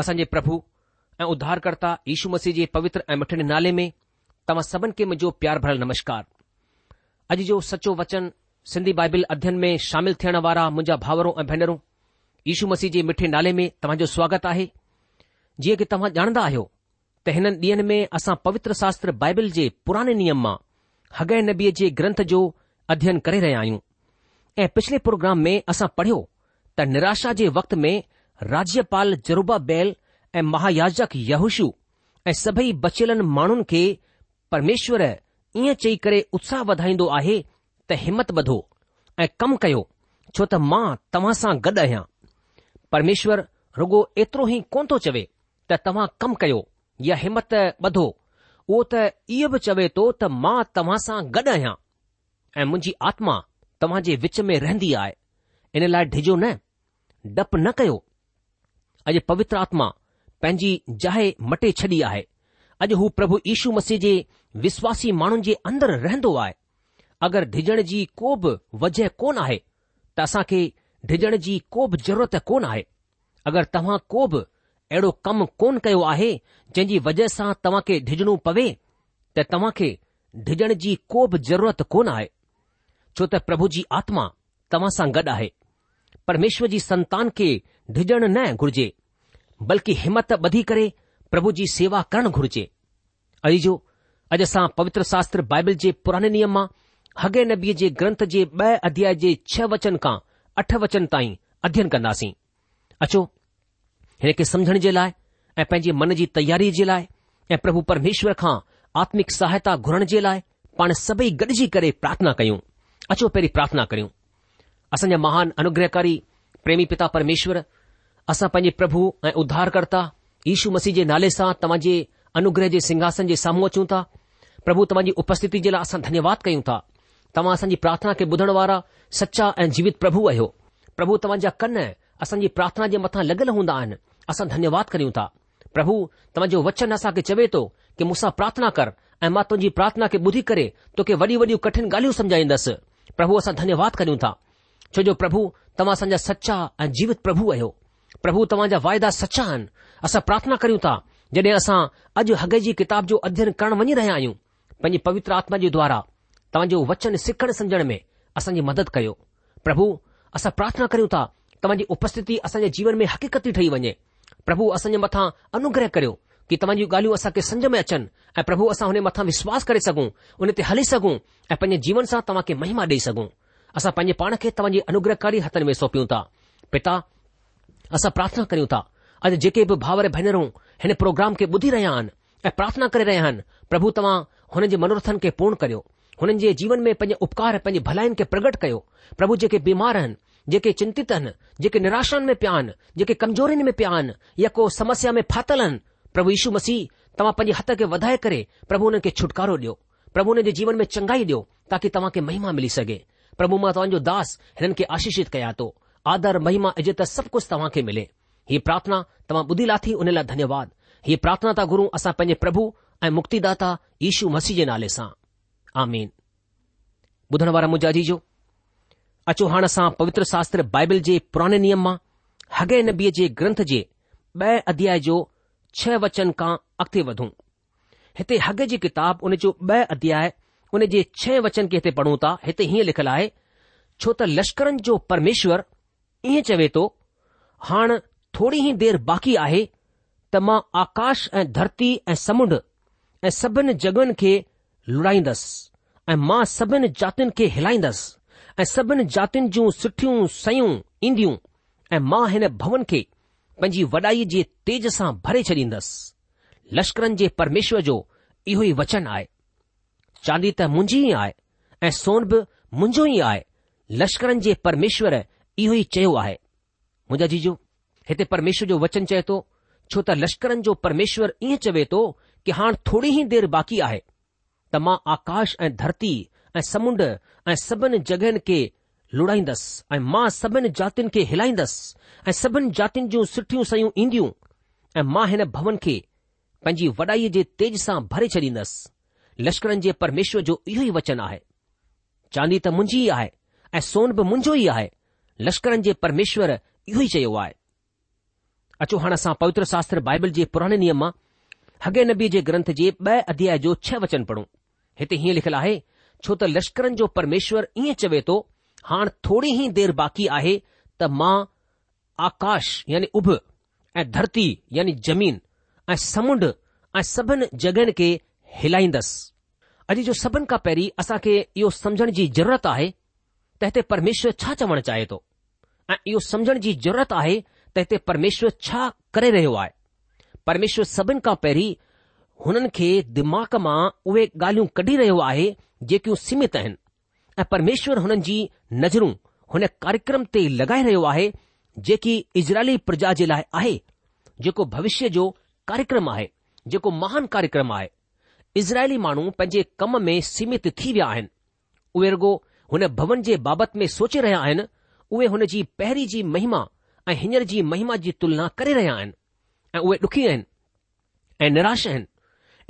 असांजे प्रभु ऐं उद्धारकर्ता यीशु मसीह जे पवित्र ऐं मिठे नाले में तव्हां सभिनी खे मुंहिंजो प्यार भरियलु नमस्कार अॼु जो सचो वचन सिंधी बाइबिल अध्यन में शामिल थियण वारा मुंहिंजा भाउरो ऐं भेनरूं यीशु मसीह जे मिठे नाले में तव्हां जो स्वागत आहे जीअं की तव्हां ॼाणंदा आहियो त हिननि ॾींहनि में असां पवित्र शास्त्र बाइबिल जे पुराने नियम मां हग़ नबीअ जे ग्रंथ जो अध्ययन करे रहिया आहियूं ऐं पिछले प्रोग्राम में असां पढ़ियो त निराशा जे वक़्त में राज्यपाल जरूबा बैल ऐं महायाजक यहुशु ऐं सभई बचियल माण्हुनि खे परमेश्वर ईअं चई करे उत्साह वधाईंदो आहे त हिमत ॿधो ऐं कमु कयो छो त मां तव्हां सां गॾु आहियां परमेश्वर रुगो एतिरो ई कोन थो चवे त तव्हां कमु कयो या हिमत ॿधो उहो त इहो बि चवे थो त मां तव्हां सां गॾु आहियां ऐं मुंहिंजी आत्मा तव्हां जे विच में रहंदी आहे इन लाइ डिॼो न डपु न कयो अॼु पवित्र आत्मा पंहिंजी जाए मटे छॾी आहे अॼु हू प्रभु ईशू मसीह जे विश्वासी माण्हुनि जे अंदरि रहंदो आहे अगरि डिॼण जी को बि वजह कोन आहे त असांखे डिॼण जी को बि ज़रूरत कोन आहे अगरि तव्हां को बि अहिड़ो कमु कोन कयो आहे जंहिंजी वजह सां तव्हां खे डिॼणो पवे त तव्हां खे डिॼण जी को बि ज़रूरत कोन आहे छो त प्रभु जी आत्मा तव्हां सां गॾु आहे परमेश्वर जी संतान खे ਢਿਜਣ નય ઘુરજે બલકી હિંમત બધી કરે પ્રભુજી સેવા કરણ ઘુરજે અઈજો અજસા પવિત્ર શાસ્ત્ર બાઇબલ જે પુરાને નિયમમાં હગે નબી જે ગ્રંથ જે બે અધ્યાય જે 6 વચન કા 8 વચન તાઈ અધ્યયન કરનાસી અચો હે કે સમજણ જે લાય એ પેંજી મનજી તૈયારી જે લાય એ પ્રભુ પરમેશ્વરખા આત્મિક સહાયતા ઘુરણ જે લાય પણ સભઈ ગડજી કરે પ્રાર્થના કયુ અચો પેરી પ્રાર્થના કરયુ અસન મહાન અનુગ્રહકારી પ્રેમી પિતા પરમેશ્વર असां पंहिंजे प्रभु ऐं उद्धारकर्ता यशु मसीह जे नाले सां तव्हां जे अनुग्रह जे सिंघासन जे साम्हूं अचूं था प्रभु तव्हांजी उपस्थिति जे लाइ असां धन्यवाद कयूं था तव्हां असांजी पार्थना खे बुधण वारा सचा ऐं जीवित प्रभु आहियो प्रभु तव्हांजा कन असांजी प्रार्थना हूंदा आइन असां धन्यवाद कयूं था प्रभु तव्हांजो वचन असां चवे तो कि मूसां प्रार्थना कर ऐं मां तुंहिंजी प्रार्थना खे ॿुधी करे तोखे वॾी वॾियूं कठिन ॻाल्हियूं समुझाईंदसि प्रभु असां धन्यवाद करियूं था छो जो प्रभु तव्हां असांजा सचा ऐं जीवित प्रभु आहियो પ્રભુ તમજા વાયદા સચા હન અસ પ્રાર્થના કર્યુતા જડે અસા અજ હગેજી કિતાબ જો અજન કરણ વણી રહે આયુ પની પવિત્ર આત્માજી દ્વારા તમજો વચન સખણ સમજણ મે અસનજી મદદ કયો પ્રભુ અસા પ્રાર્થના કર્યુતા તમજી ઉપસ્થિતિ અસનજી જીવન મે હકીકતી ઠહી વજે પ્રભુ અસન મથા અનુગ્રહ કર્યો કે તમજી ગાલ્યુ અસા કે સંગમ اچન એ પ્રભુ અસા હોને મથા વિશ્વાસ કરી સગુ ઉને તે હલી સગુ એ પને જીવન સા તમકે મહિમા દે સગુ અસા પને પાણ કે તમજી અનુગ્રહકારી હતન મે સોપી ઉતા પિતા असां प्रार्थना करूं था अॼु जेके बि भाउर भेनरूं हिन प्रोग्राम खे ॿुधी रहिया आहिनि ऐं प्रार्थना करे रहिया आहिनि प्रभु तव्हां हुननि जे मनोरथनि खे पूर्ण करियो हुननि जे जीवन में पंहिंजे उपकार पंहिंजी भलाइनि खे प्रगट कयो प्रभु जेके बीमार आहिनि जेके चिंतित आहिनि जेके निराशाउनि में पिया आहिनि जेके कमज़ोरियुनि में पिया आहिनि या को समस्या में फाथल आहिनि प्रभु यीशू मसीह तव्हां पंहिंजे हथ खे वधाए करे प्रभु हुननि खे छुटकारो ॾियो प्रभु हुन जे जीवन में चंगाई ॾियो ताकी तव्हां खे महिमा मिली सघे प्रभु मां तव्हांजो दास हिननि खे आशीषित कयां थो आदर महिमा इज़त सभु कुझु तव्हां खे मिले हीअ प्रार्थना तव्हां ॿुधी लाथी हुन लाइ धन्यवाद हीअ प्रार्थना था गुरूं असां पंहिंजे प्रभु ऐं मुक्तिदाता दाता यीशू मसीह जे नाले सां आमीन ॿुधण वारा मुजाजी जो अचो हाणे असां पवित्र शास्त्र बाइबल जे पुराने नियम मां हग नबीअ जे ग्रंथ जे ॿ अध्याय जो छह वचन खां अॻिते वधूं हिते हग जी किताब उन जो ॿ अध्याय उन जे छह वचन के हिते पढ़ूं ता हिते हीअं लिखियलु आहे छो त लश्करनि जो परमेश्वर ईअं चवे थो हाणे थोरी ई देरि बाक़ी आहे त मां आकाश ऐं धरती ऐं समुंड ऐं सभिनी जॻहियुनि खे लुड़ाईंदसि ऐं मां सभिनी जातियुनि खे हिलाईंदसि ऐं सभिनि जातियुनि जूं सुठियूं सयूं ईंदियूं ऐं मां हिन भवन खे पंहिंजी वॾाई जे तेज़ सां भरे छॾींदसि लश्करनि जे परमेश्वर जो इहो ई वचन आहे चांदी त मुंहिंजी ई आहे ऐं सोन बि मुंहिंजो ई आहे लश्करनि जे परमेश्वर इहो ई चयो आहे मुंहिंजा जीजो हिते परमेश्वर जो वचन चए थो छो त लश्करनि जो परमेश्वर ईअं चवे थो की हाणे थोरी ई देरि बाक़ी आहे त मां आकाश ऐं धरती ऐं समुंड ऐं सभिनी जॻहियुनि खे लुड़ाईंदसि ऐं मां सभिनि जातियुनि खे हिलाईंदसि ऐं सभिनि जातियुनि जूं सुठियूं शयूं ईंदियूं ऐं मां हिन भवन खे पंहिंजी वॾाईअ जे तेज़ सां भरे छॾींदसि लश्करनि जे परमेश्वर जो इहो ई वचन आहे चांदी त मुंहिंजी आहे ऐं सोन बि मुंहिंजो ई आहे लश्करनि जे परमेश्वर इहो ई चयो आहे अचो हाणे असां पवित्र शास्त्र बाइबल जे पुराणे नियम मां हगे नबी जे ग्रंथ जे ब॒ अध्याय जो छह वचन पढ़ो हिते हीअं लिखियलु आहे छो त लश्करनि जो परमेश्वर ईअं चवे थो हाणे थोरी ई देर बाक़ी आहे त मां आकाश यानी उभ ऐं धरती यानी जमीन ऐं समुंड ऐं सभिनी जगहियुनि खे हिलाईंदसि अॼु जो सभिनी खां पहिरीं असां इहो सम्झण जी ज़रूरत आहे त हिते परमेश्वर छा चवणु चाहिये तो ऐं इहो सम्झण जी ज़रूरत आहे त हिते परमेश्वर छा करे रहियो आहे परमेश्वर सभिनि खां पहिरीं हुननि खे दिमाग़ मां उहे ॻाल्हियूं कढी रहियो आहे जेकियूं सीमित आहिनि ऐं परमेश्वर हुननि जी नज़रूं हुन कार्यक्रम ते लॻाए रहियो आहे जेकी इज़राइली प्रजा जे लाइ आहे जेको भविष्य जो कार्यक्रम आहे जेको महान कार्यक्रम आहे इज़राइली माण्हू पंहिंजे कम में सीमित थी विया आहिनि उहे रुगो हुन भवन जे बाबति में सोचे रहिया आहिनि उहे हुन जी पहिरीं जी महिमा ऐं हींअर जी महिमा जी तुलना करे रहिया आहिनि ऐं उहे ॾुखी आहिनि ऐं निराश आहिनि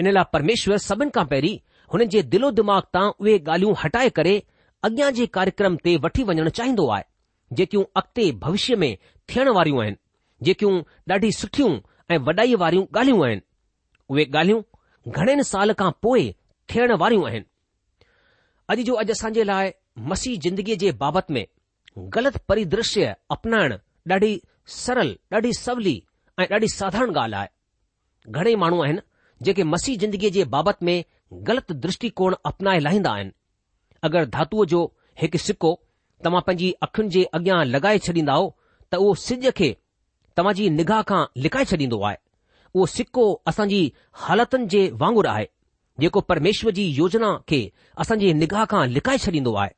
इन लाइ परमेश्वर सभिनि खां पहिरीं हुननि जे दिलो दिमाग़ तां उहे ॻाल्हियूं हटाए करे अॻियां जे कार्यक्रम ते वठी वञणु चाहींदो आहे जेकियूं अॻिते भविष्य में थियण वारियूं आहिनि जेकियूं ॾाढी सुठियूं ऐं वॾाई वारियूं ॻाल्हियूं आहिनि उहे ॻाल्हियूं घणनि साल खां पोइ थियण वारियूं आहिनि अॼु जो अॼु असांजे लाइ मसीह जिंदगीअ जे बाबति में ग़लित परिदृश्य अपनाइण ॾाढी सरल ॾाढी सवली ऐं ॾाढी साधारण ॻाल्हि आहे घणेई माण्हू आहिनि जेके मसीह जिंदगीअ जे बाबति में ग़लति दृष्टिकोण अपनाए लाहींदा आहिनि अगरि धातूअ जो हिकु सिको तव्हां पंहिंजी अखियुनि जे अॻियां लॻाए छॾींदा त उहो सिज खे तव्हां जी निगाह खां लिकाए छॾींदो आहे उहो सिको असांजी हालतुनि जे वांगुरु आहे जेको परमेश्वर जी योजना खे असांजी निगाह खां लिकाए छॾींदो आहे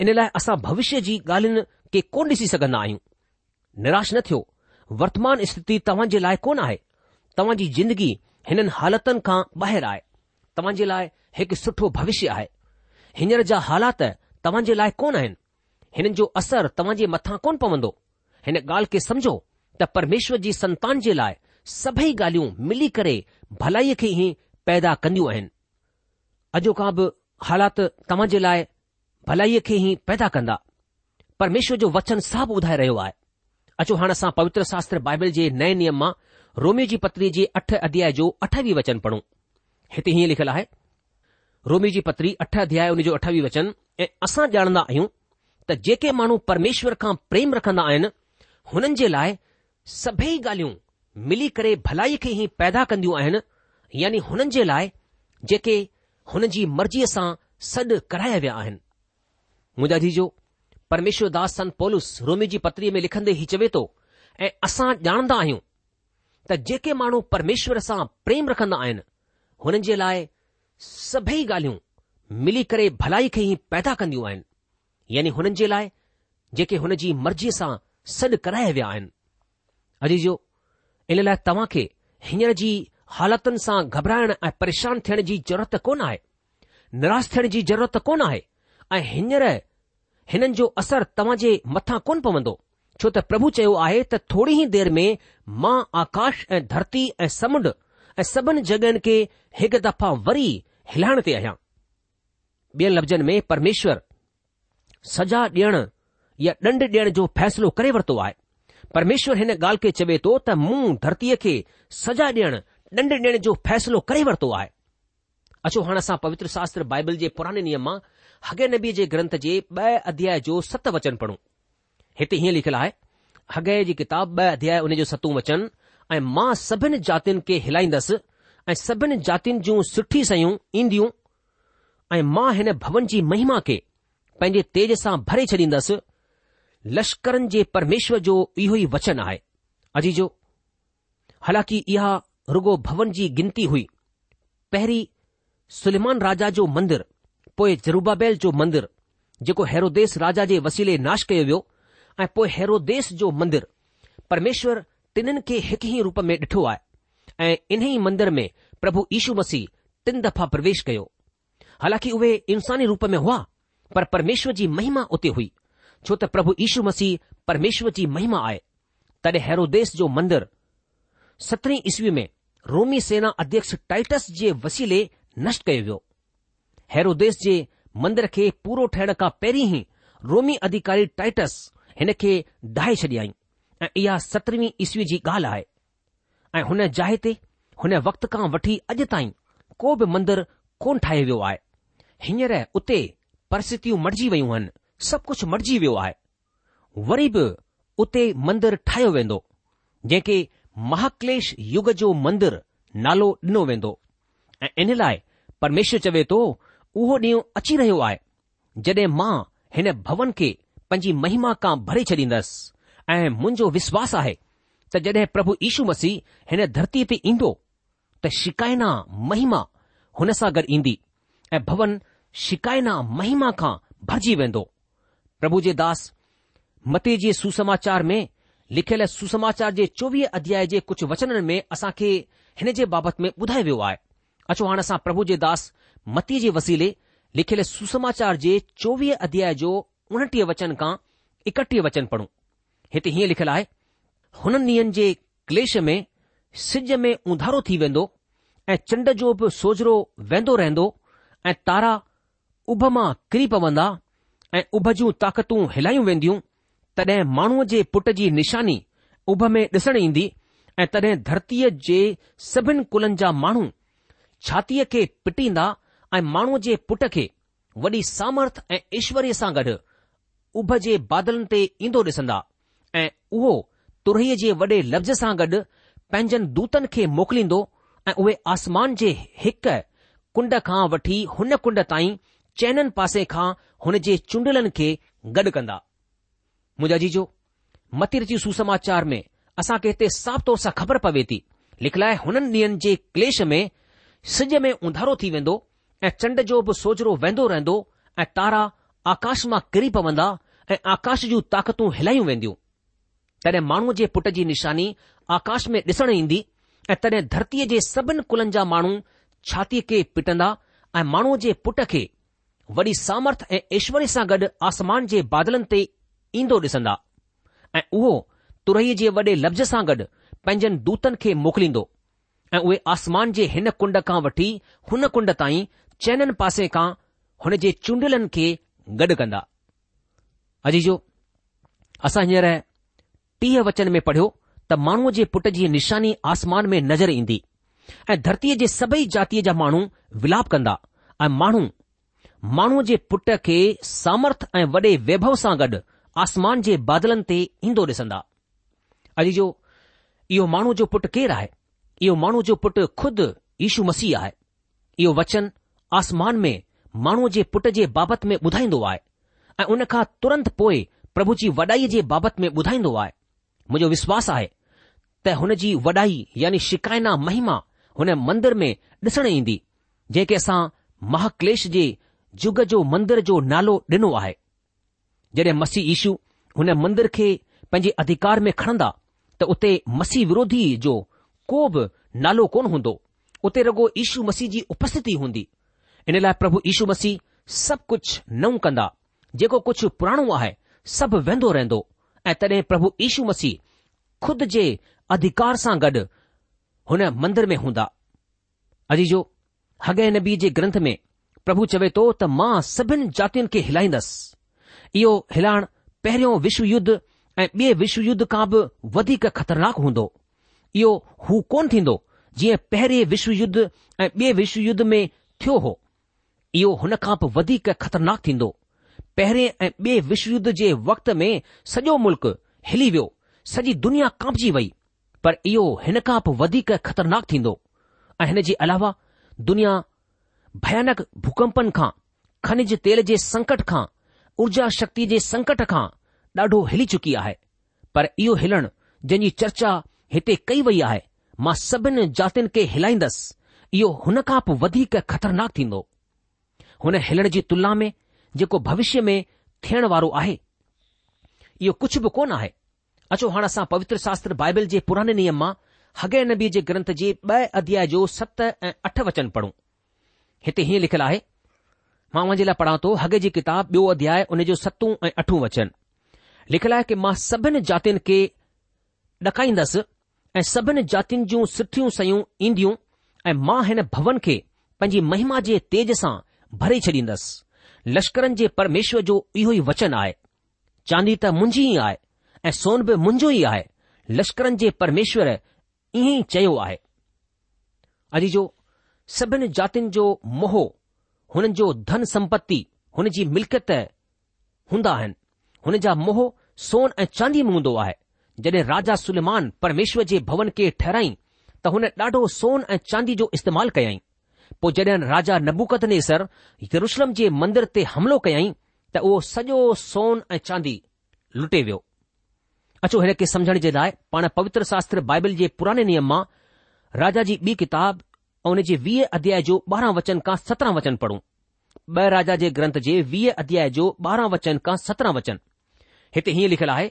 इन लाइ असां भविष्य जी ॻाल्हियुनि खे कोन ॾिसी सघंदा आहियूं निराश न थियो वर्तमान स्थिति तव्हां जे लाइ कोन आहे तव्हां जी ज़िंदगी हिननि हालतनि खां ॿाहिरि आहे तव्हां जे लाइ हिकु सुठो भविष्य आहे हींअर जा हालात तव्हां जे लाइ कोन आहिनि हिननि जो असर तव्हां जे मथां कोन पवंदो हिन ॻाल्हि खे समुझो त परमेश्वर जी संतान जे लाइ सभई ॻाल्हियूं मिली करे भलाईअ खे ई पैदा कंदियूं आहिनि अॼो खां बि हालात तव्हां जे लाइ भलाईअ खे ई पैदा कंदा परमेश्वर जो वचन साफ़ु ॿुधाए रहियो आहे अचो हाणे असां पवित्र शास्त्र बाइबल जे नए नियम मां रोमी जी पत्री जे अठ अध्याय जो अठावीह वचन पढ़ूं हिते हीअं लिखियलु आहे रोमी जी पत्री अठ अध्याय हुन जो अठावीह वचन ऐं असां ॼाणंदा आहियूं त जेके माण्हू परमेश्वर खां प्रेम रखंदा आहिनि हुननि जे लाइ सभई ॻाल्हियूं मिली करे भलाई खे ई पैदा कंदियूं आहिनि यानी हुननि जे लाइ जेके हुन जी मर्ज़ीअ सां सॾु कराया विया आहिनि मुंहिंजा जीजो परमेश्वर दास सन पोलूस रोमी जी पत्रीअ में लिखंदे ई चवे थो ऐं असां ॼाणंदा आहियूं त जेके माण्हू परमेश्वर सां प्रेम रखंदा आहिनि हुननि जे लाइ सभई ॻाल्हियूं मिली करे भलाई खे ई पैदा कंदियूं आहिनि यानी हुननि जे लाइ जेके हुन जी मर्जीअ सां सॾु कराया विया आहिनि अजीजो इन लाइ तव्हां खे हींअर जी हालतुनि सां घबराइण ऐं परेशान थियण जी ज़रूरत कोन आहे निराश थियण जी ज़रूरत कोन आहे ऐं हींअर हिननि जो असरु जे मथां कोन पवंदो छो त प्रभु चयो आहे त थोरी ई देर में मां आकाश ऐं धरती ऐं समुंड ऐं सभिनी जॻहियुनि खे हिकु दफ़ा वरी हिलाइण ते आहियां ॿियनि लफ़्ज़नि में परमेश्वर सजा ॾियण या ॾंड ॾियण जो फ़ैसिलो करे वरितो आहे परमेश्वर हिन ॻाल्हि खे चवे थो त मूं धरतीअ खे सजा ॾियण ॾंड ॾियण जो फ़ैसिलो करे वरितो आहे अचो हाणे असां पवित्र शास्त्र बाइबल जे पुराणे नियम मां हगे नबी जे ग्रंथ जे ॿ अध्याय जो सत वचन पढ़ूं हिते हीअं लिखियलु आहे हगे जी किताब ॿ अध्याय उन जो सतूं वचन ऐं मां सभिनी जातियुनि खे हिलाईंदसि ऐं सभिनि जातियुनि जूं सुठी सयूं ईंदियूं ऐं मां हिन भवन जी महिमा खे पंहिंजे तेज सां भरे छॾींदसि लश्करनि जे परमेश्वर जो इहो ई वचन आहे अजी जो हालांकी इहा रुगो भवन जी गिनती हुई पहिरीं सुलेमान राजा जो मंदरु पोइ जरूबाबेल जो मंदिर जेको हेरोदेस राजा जे वसीले नाश कयो वियो ऐं पोइ हेरोदेस जो मंदिर परमेश्वर टिन्हनि खे हिकु ई रूप में ॾिठो आहे ऐं ई मंदिर में प्रभु यीशू मसीह टिन दफ़ा प्रवेश कयो हालांकि उहे इंसानी रूप में हुआ पर परमेश्वर जी महिमा उते हुई छो त प्रभु यीशू मसीह परमेश्वर जी महिमा आहे तॾहिं हेरोदेस जो मंदिर सत्रहीं ईस्वी में रोमी सेना अध्यक्ष टाइटस जे वसीले नष्ट कयो वियो हैरोदेस जे मंदर खे पूरो ठहिण खां पहिरीं ई रोमी अधिकारी टाइटस हिन खे डाहे छॾियई ऐं इहा सतरवीं ईस्वी जी ॻाल्हि आहे ऐं हुन जाइ ते हुन वक़्त खां वठी अॼु ताईं को बि मंदरु कोन ठाहियो वियो आहे हींअर उते परिस्थितियूं मटिजी वयूं आहिनि सभु कुझु मटिजी वियो आहे वरी बि उते मंदरु ठाहियो वेंदो जंहिंखे महाक्लेश युग जो मंदरु नालो ॾिनो वेंदो ऐं इन लाइ परमेश्वर चवे थो उहो ॾींहुं अची रहियो आहे जॾहिं मां हिन भवन खे पंहिंजी महिमा खां भरे छॾींदसि ऐं मुंहिंजो विश्वास आहे त जॾहिं प्रभु यीशू मसीह हिन धरतीअ ते ईंदो त शिकायना महिमा हुन सां गॾु ईंदी ऐं भवन शिकायना महिमा खां भरिजी वेंदो प्रभु जे दास मते जे सुसमाचार में लिखियल सुसमाचार जे चोवीह अध्याय जे कुझु वचननि में असांखे हिन जे बाबति में ॿुधायो वियो आहे अचो हाणे असां प्रभु जे दास मती जे वसीले लिखियलु सुसमाचार जे चोवीह अध्याय जो उणटीह वचन खां एकटीह वचन पढ़ूं हिते हीअं लिखियलु आहे हुननि ॾींहनि जे क्लेश में सिज में उंधारो थी वेंदो ऐं चंड जो बि सोजरो वेंदो रहंदो ऐं तारा उभ मां किरी पवंदा ऐं उभ जूं ताक़तूं हिलायूं वेंदियूं तॾहिं माण्हूअ जे पुट जी निशानी उभ में ॾिसण ईंदी ऐं तॾहिं धरतीअ जे सभिनि कुलनि जा माण्हू छातीअ खे पिटींदा ऐं माण्हूअ जे पुट खे वॾी सामर्थ ऐं ईश्वरीअ सां गॾु उभ जे बादलनि ते ईंदो ॾिसंदा ऐं उहो तुरहीअ जे वॾे लफ़्ज़ सां गॾु पंहिंजनि दूतनि खे मोकिलींदो ऐं उहे आसमान जे हिक कुंड खां वठी हुन कुंड ताईं चैननि पासे खां हुन जे चूंडलनि खे गॾु कंदा मुंहिंजा जीजो मतिरे जी सुसमाचार में असां खे हिते साफ़ तौर सां ख़बर पवे थी लिखलाए हुननि ॾींहनि जे क्लेश में सिज में उंधारो थी वेंदो ऐं चंड जो बि सोजरो वेंदो रहंदो ऐं तारा आकाश मां किरी पवंदा ऐं आकाश जूं ताक़तूं हिलायूं वेंदियूं तॾहिं माण्हूअ जे पुट जी निशानी आकाश में ॾिसणु ईंदी ऐं तॾहिं धरतीअ जे सभिनि कुलनि जा माण्हू छातीअ खे पिटंदा ऐं माण्हूअ जे पुट खे वॾी सामर्थ ऐं एश्वर्य सां गॾु आसमान जे बादलनि ते ईंदो ॾिसंदा ऐं उहो तुरई जे वॾे लफ़्ज़ सां गॾु पंहिंजनि दूतनि खे मोकिलींदो ऐं उहे आसमान जे हिन कुंड खां वठी हुन कुंड ताईं चैननि पासे खां हुन जे चूंडलनि खे गॾु कंदा अजी जो असां हींअर टीह वचन में पढ़ियो त माण्हूअ जे पुट जी निशानी आसमान में नज़र ईंदी ऐं धरतीअ जे सभई जातीअ जा माण्हू विलाप कंदा ऐं माण्हू माण्हूअ जे पुट खे सामर्थ ऐं वॾे वैभव सां गॾु आसमान जे बादलनि ते ईंदो ॾिसंदा अॼु जो इहो माण्हू जो पुटु केरु आहे इहो माण्हू जो पुटु ख़ुदि यीशू मसीह आहे इहो वचन आसमान में माण्हूअ जे पुट जे बाबति में ॿुधाईंदो आहे ऐं उन खां तुरंत पोइ प्रभु जी वॾाईअ जे बाबति में ॿुधाईंदो आहे मुंहिंजो विश्वास आहे त हुन जी वॾाई यानी शिकाइना महिमा हुन मंदर में ॾिसणु ईंदी जेके असां महाक्लेश जे युग जो मंदर जो नालो ॾिनो आहे जॾहिं मसीह ईशू हुन मंदर खे पंहिंजे अधिकार में खणंदा त उते मसीह विरोधी जो को बि नालो कोन हूंदो उते रॻो ईशू मसीह जी उपस्थिति हूंदी इन लाइ प्रभु यीशू मसीह सब कुझु नओ कंदा जेको कुझु पुराणो आहे सभु वेंदो रहंदो ऐं तॾहिं प्रभु यीशु मसीह ख़ुद जे अधिकार सां गॾु हुन मंदर में हूंदा अजी जो हगे नबी जे ग्रंथ में प्रभु चवे थो त मां सभिनि जातियुनि खे हिलाईंदसि इहो हिलाइण पहिरियों विश्व युद्ध ऐं ॿिए विश्व युद्ध खां बि वधीक ख़तरनाक हूंदो इहो हू कोन थींदो जीअं पहिरें विश्व युद्ध ऐं ॿिए विश्व युद्ध में थियो हो इहो हुन खां बि वधीक ख़तरनाकु थींदो पहिरियों ऐं बे विश्वयुद्ध जे वक़्त में सॼो मुल्क़ हिली वियो सॼी दुनिया कांपजी वई पर इहो हिन खां बि वधीक ख़तरनाकु थींदो ऐं हिन जे अलावा दुनिया भयानक भुकंपनि खां खनिज तेल जे संकट खां ऊर्जा शक्ति जे संकट खां ॾाढो हिली चुकी आहे पर इहो हिलण जंहिंजी चर्चा हिते कई वई आहे मां सभिनी जातियुनि खे हिलाईंदसि इहो बि वधीक थींदो हुन हिलण जी तुलना में जेको भविष्य में थियण वारो आहे इहो कुझु बि कोन आहे अचो हाणे असां पवित्र शास्त्र बाइबल जे पुराने नियम मां हगे नबी जे ग्रंथ जे ॿ अध्याय जो सत ऐं अठ वचन पढ़ूं हिते हीअं लिखियलु आहे मां उन जे लाइ पढ़ां थो हगे जी किताब ॿियो अध्याय उन जो सतूं ऐं अठ वचन लिखियलु आहे की मां सभिनि जातियुनि खे ॾकाईंदसि ऐं सभिनि जातियुनि जूं सुठियूं शयूं ईंदियूं ऐं मां हिन भवन खे पंहिंजी महिमा जे तेज़ सां भरे छॾींदुसि लश्करनि जे परमेश्वर जो इहो ई वचन आहे चांदी त मुंहिंजी ई आहे ऐं सोन बि मुंहिंजो ई आहे लश्करनि जे परमेश्वर ईअं ई चयो आहे अॼ जो सभिनि जातियुनि जो मोह हुननि जो धन सम्पति हुन जी मिल्कियत हूंदा आहिनि हुनजा मोह सोन ऐं चांदी में हूंदो आहे जड॒हिं राजा सुलमान परमेश्वर जे भवन खे ठहिराईं त हुन ॾाढो सोनु ऐं चांदी जो इस्तेमालु कयाई पोइ जॾहिं राजा नबूकत सर यरुशलम जे मंदर ते हमिलो कयईं त उहो सॼो सोन ऐं चांदी लुटे वियो अचो हिन खे समुझण जे लाइ पाण पवित्र शास्त्र बाइबल जे पुराने नियम मां राजा जी ॿी किताब ऐं हुन जे वीह अध्याय जो ॿारहं वचन खां सत्रहं वचन पढ़ूं ॿ राजा जे ग्रंथ जे वीह अध्याय जो ॿारहं वचन खां सत्रहं वचन हिते हीअं लिखियलु आहे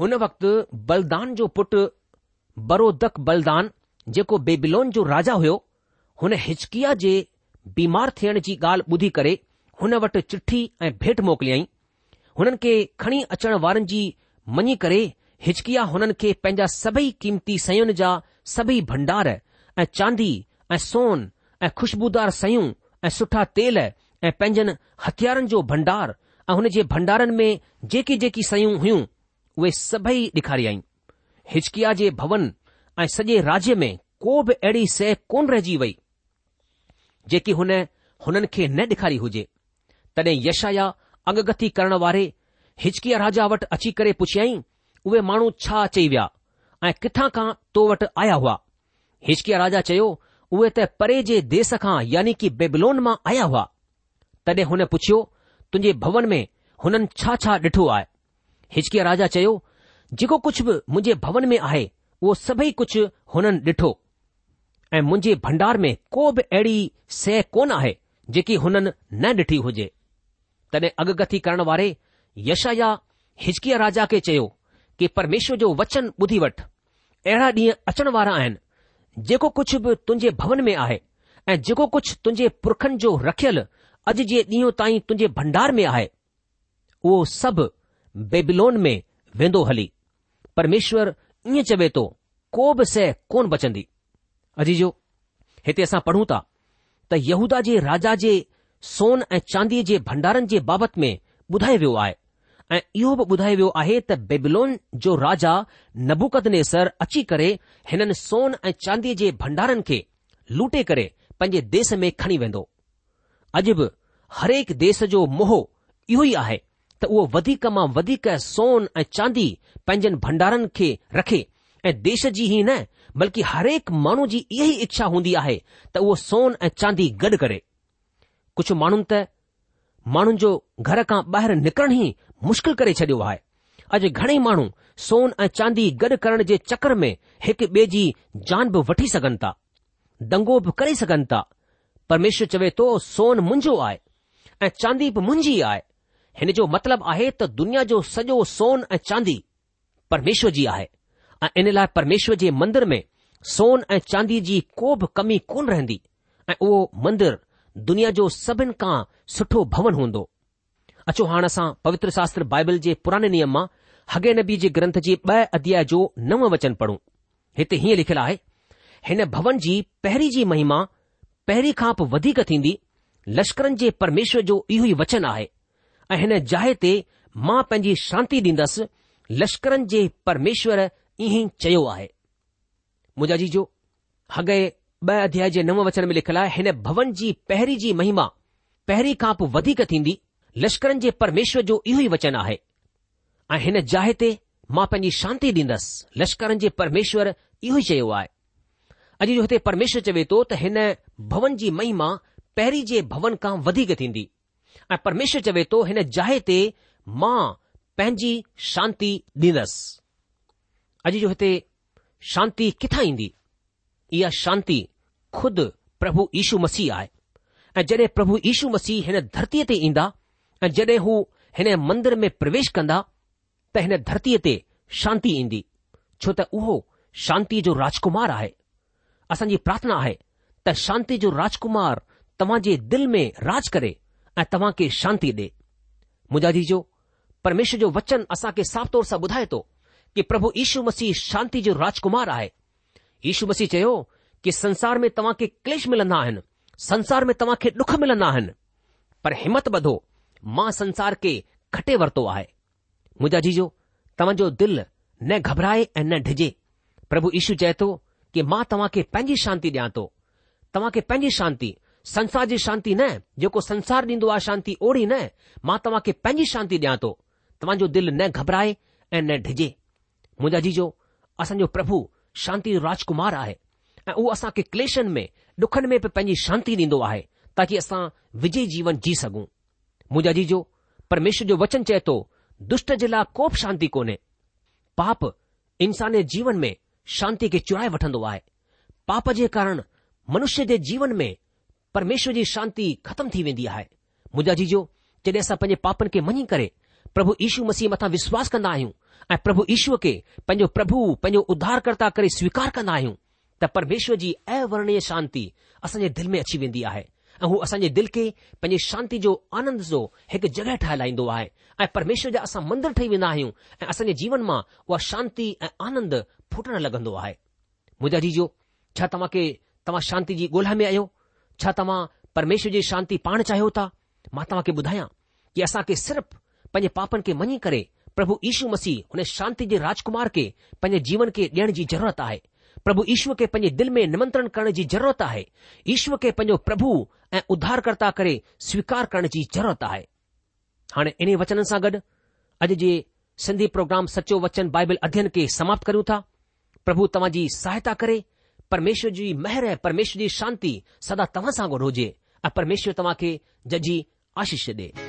हुन वक़्तु बलदान जो पुटु बरोदक बलदान जेको बेबिलोन जो राजा हुयो हुन हिचकिया जे बीमार थियण जी ॻाल्हि ॿुधी करे हुन वटि चिठी ऐं भेट मोकिलियई हुननि खे खणी अचण वारनि जी मञी करे हिचकिया हुननि खे पंहिंजा सभई क़ीमती सयुनि जा सभई भंडार ऐं चांदी ऐं सोन ऐं खु़शबूदार सयूं ऐं सुठा तेल ऐं पंहिंजनि हथियारनि जो भंडार ऐं हुन जे भंडारनि में जेकी जेकी सयूं हुयूं उहे सभई ॾेखारियई हिचकिया जे भवन ऐं सॼे राज्य में को बि अहिड़ी सइ कोन रहिजी वई जेकी हुन हुननि खे न ॾेखारी हुजे तॾहिं यशाया या अगगती करण वारे हिचकीअ राजा वटि अची करे पुछियई उहे माण्हू छा चई विया ऐं किथां खां तो वटि आया हुआ हिचकीअ राजा चयो उहे त परे जे देस खां यानी की बेबलोन मां आया हुआ तॾहिं हुन पुछियो तुंहिंजे भवन में हुननि छा छा ॾिठो आहे हिचकीअ राजा चयो जेको कुझु बि मुंहिंजे भवन में आहे उहो सभई कुझु हुननि ॾिठो ऐं मुंहिंजे भंडार में को बि अहिड़ी सह कोन आहे जेकी हुननि न ॾिठी हुजे तॾहिं अॻकथी करण वारे यशया हिजकीअ राजा खे चयो कि परमेश्वर जो वचन ॿुधी वठ अहिड़ा ॾींहं अचण वारा आहिनि जेको कुझु बि तुंहिंजे भवन में आहे ऐं जेको कुझु तुंहिंजे पुरखनि जो रखियल अॼु जे ॾींहं ताईं तुंहिंजे भंडार में आहे उहो सभु बेबिलोन में वेंदो हली परमेश्वर ईअं चवे थो को बि सह कोन बचंदी अजी जो हिते असां पढ़ूं था त यहूदा जे राजा जे सोन ऐं चांदी जे भंडारनि जे बाबति में ॿुधायो वियो आहे ऐं इहो बि ॿुधायो वियो आहे त बेबलोन जो राजा नबुकदनेसर अची करे हिननि सोन ऐं चांदी जे भंडारनि खे लूटे करे पंहिंजे देश में खणी वेंदो अॼु बि हरेक देश जो मोहो इहो ई आहे त उहो वधीक मां वधीक सोन ऐं चांदी पंहिंजनि भंडारनि खे रखे ऐं देश जी ई न बल्कि हरेक माण्हू जी इहा ई इच्छा हूंदी आहे त उहो सोन ऐं चांदी गॾु करे कुझु माण्हुनि त माण्हुनि जो घर खां ॿाहिरि निकिरण ई मुश्किल करे छॾियो आहे अॼु घणेई माण्हू सोन ऐं चांदी गॾु करण जे चकर में हिकु ॿिए जी जान बि वठी सघनि था दंगो बि करे सघनि था परमेश्वर चवे थो सोन मुंहिंजो आहे ऐं चांदी बि मुंहिंजी आहे हिन जो मतिलबु आहे त दुनिया जो सॼो सोन ऐं चांदी परमेश्वर जी आहे ऐं इन लाइ परमेश्वर जे मंदर में सोन ऐं चांदी जी को बि कमी कोन रहंदी ऐं उहो मंदर दुनिया जो सभिनि खां सुठो भवन हूंदो अचो हाणे असां पवित्र शास्त्र बाइबल जे पुराने नियम मां हगे नबी जे ग्रंथ जे ॿ अध्याय जो नव वचन पढ़ूं हिते हीअं लिखियलु आहे हिन भवन जी पहिरीं जी महिमा पहिरीं खां बि वधीक थींदी लश्करनि जे परमेश्वर जो इहो ई वचन आहे ऐं हिन जाइ ते मां पंहिंजी शांती ॾींदसि लश्करनि जे परमेश्वर ईअं ई चयो आहे मुंहिंजा जी जो अॻे ॿ अध्याय जे नव वचन में लिखियलु आहे हिन भवन जी पहिरीं जी महिमा पहिरीं खां पोइ वधीक थींदी लश्करनि जे परमेश्वर जो इहो ई वचन आहे ऐं हिन जाइ ते मां पंहिंजी शांती ॾींदसि लश्करनि जे परमेश्वर इहो ई चयो आहे अॼु जो हिते परमेश्वर चवे थो त हिन भवन जी महिमा पहिरीं जे भवन खां वधीक थींदी ऐं परमेश्वर चवे थो हिन जाइ ते मां पंहिंजी शांती ॾींदसि अॼु जो हिते शांती किथां ईंदी इहा शांती खुदि प्रभु यीशू मसीह आहे ऐं जॾहिं प्रभु यीशू मसीह हिन धरतीअ ते ईंदा ऐं जॾहिं हू हिन मंदर में प्रवेश कंदा त हिन धरतीअ ते शांती ईंदी छो त उहो शांतीअ जो राजकुमार आहे असांजी प्रार्थना आहे त शांती जो राजकुमार तव्हां जे दिल में राज करे ऐं तव्हां खे शांती ॾे मुंहिंजा जी जो परमेश्वर जो वचन असांखे साफ़ तौर सां ॿुधाए थो कि प्रभु यीशु मसीह शांति जो राजकुमार आहे यीशु मसीह चयो कि संसार में तव्हां खे क्लेश मिलंदा आहिनि संसार में तव्हां खे डुख मिलंदा आहिनि पर हिमत ॿधो मां संसार खे खटे वरितो आहे मुंहिंजा जीजो तव्हांजो दिल न घबराए ऐं न डिजे प्रभु यीशु चए थो कि मां तव्हां खे पंहिंजी शांती ॾियां थो तव्हां खे पंहिंजी शांती संसार जी शांती न जेको संसार ॾींदो आहे शांती ओड़ी न मां तव्हां खे पंहिंजी शांती ॾियां थो तव्हांजो दिल न घबराए ऐं न डिजे मुंहिंजा जीजो असांजो प्रभु शांति राजकुमार आहे ऐं उहो असां खे क्लेशनि में डुखनि में बि पंहिंजी शांती ॾींदो आहे ताकी असां विजय जीवन जी सघूं मुंहिंजा जीजो परमेश्वर जो वचन चए थो दुष्ट जे लाइ को बि शांती कोन्हे पाप इंसान जे जीवन में शांती खे चुराए वठन्दो आहे पाप जे कारण मनुष्य जे जीवन में परमेश्वर जी शांती ख़तमु थी वेंदी आहे मुंहिंजा जीजो जॾहिं असां पंहिंजे पापनि खे मञी करे प्रभु ईशू मसीह मथां विश्वास कंदा आहियूं ऐं प्रभु ईश्वर खे पंहिंजो प्रभु पंहिंजो उधारकर्ता करे स्वीकार कंदा आहियूं त परमेश्वर जी अवर्णीय शांती असांजे दिल में अची वेंदी आहे ऐं हू असांजे दिल खे पंहिंजे शांती जो आनंद जो हिकु जॻहि ठहिंदो आहे ऐं परमेश्वर जा असां मंदर ठही वेंदा आहियूं ऐं असांजे जीवन मां उहा शांती ऐं आनंद फुटण लॻंदो आहे मुंहिंजा जीजो छा तव्हां खे तव्हां शांती जी ॻोल्हा में आहियो छा तव्हां परमेश्वर जी शांती पाण चाहियो था मां तव्हां खे ॿुधायां की असांखे सिर्फ़ु पंहिंजे पापनि खे मञी करे प्रभु ईशू मसीह हुन शांति जे राजकुमार खे पंहिंजे जीवन खे डि॒यण जी ज़रूरत आहे प्रभु ईश्वर खे पंहिंजे दिलि में निमंत्रण करण जी ज़रूरत आहे ईश्व खे पंहिंजो प्रभु ऐं उद्धारकर्ता करे स्वीकार करण जी ज़रूरत आहे हाणे इन्हीअ वचन सां गॾु अॼ जे सिंधी प्रोग्राम सचो वचन बाइबल अध्ययन खे समाप्त करूं था प्रभु तव्हां जी सहायता करे परमेश्वर जी महर ऐ परमेश्वर जी शांती सदा तव्हां सां गॾु हुजे ऐं परमेश्वर तव्हां खे जजी आशीष ॾे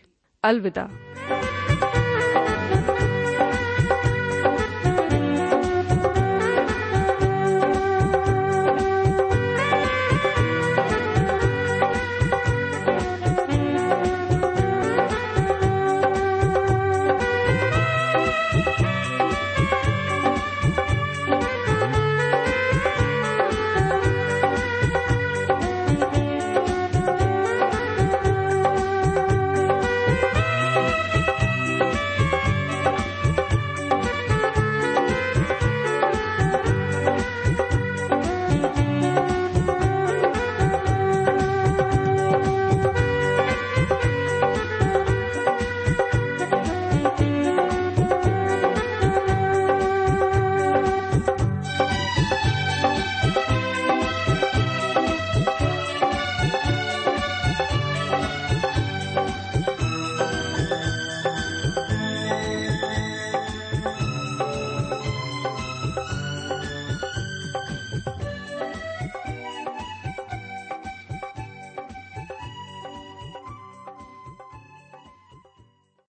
अलविदा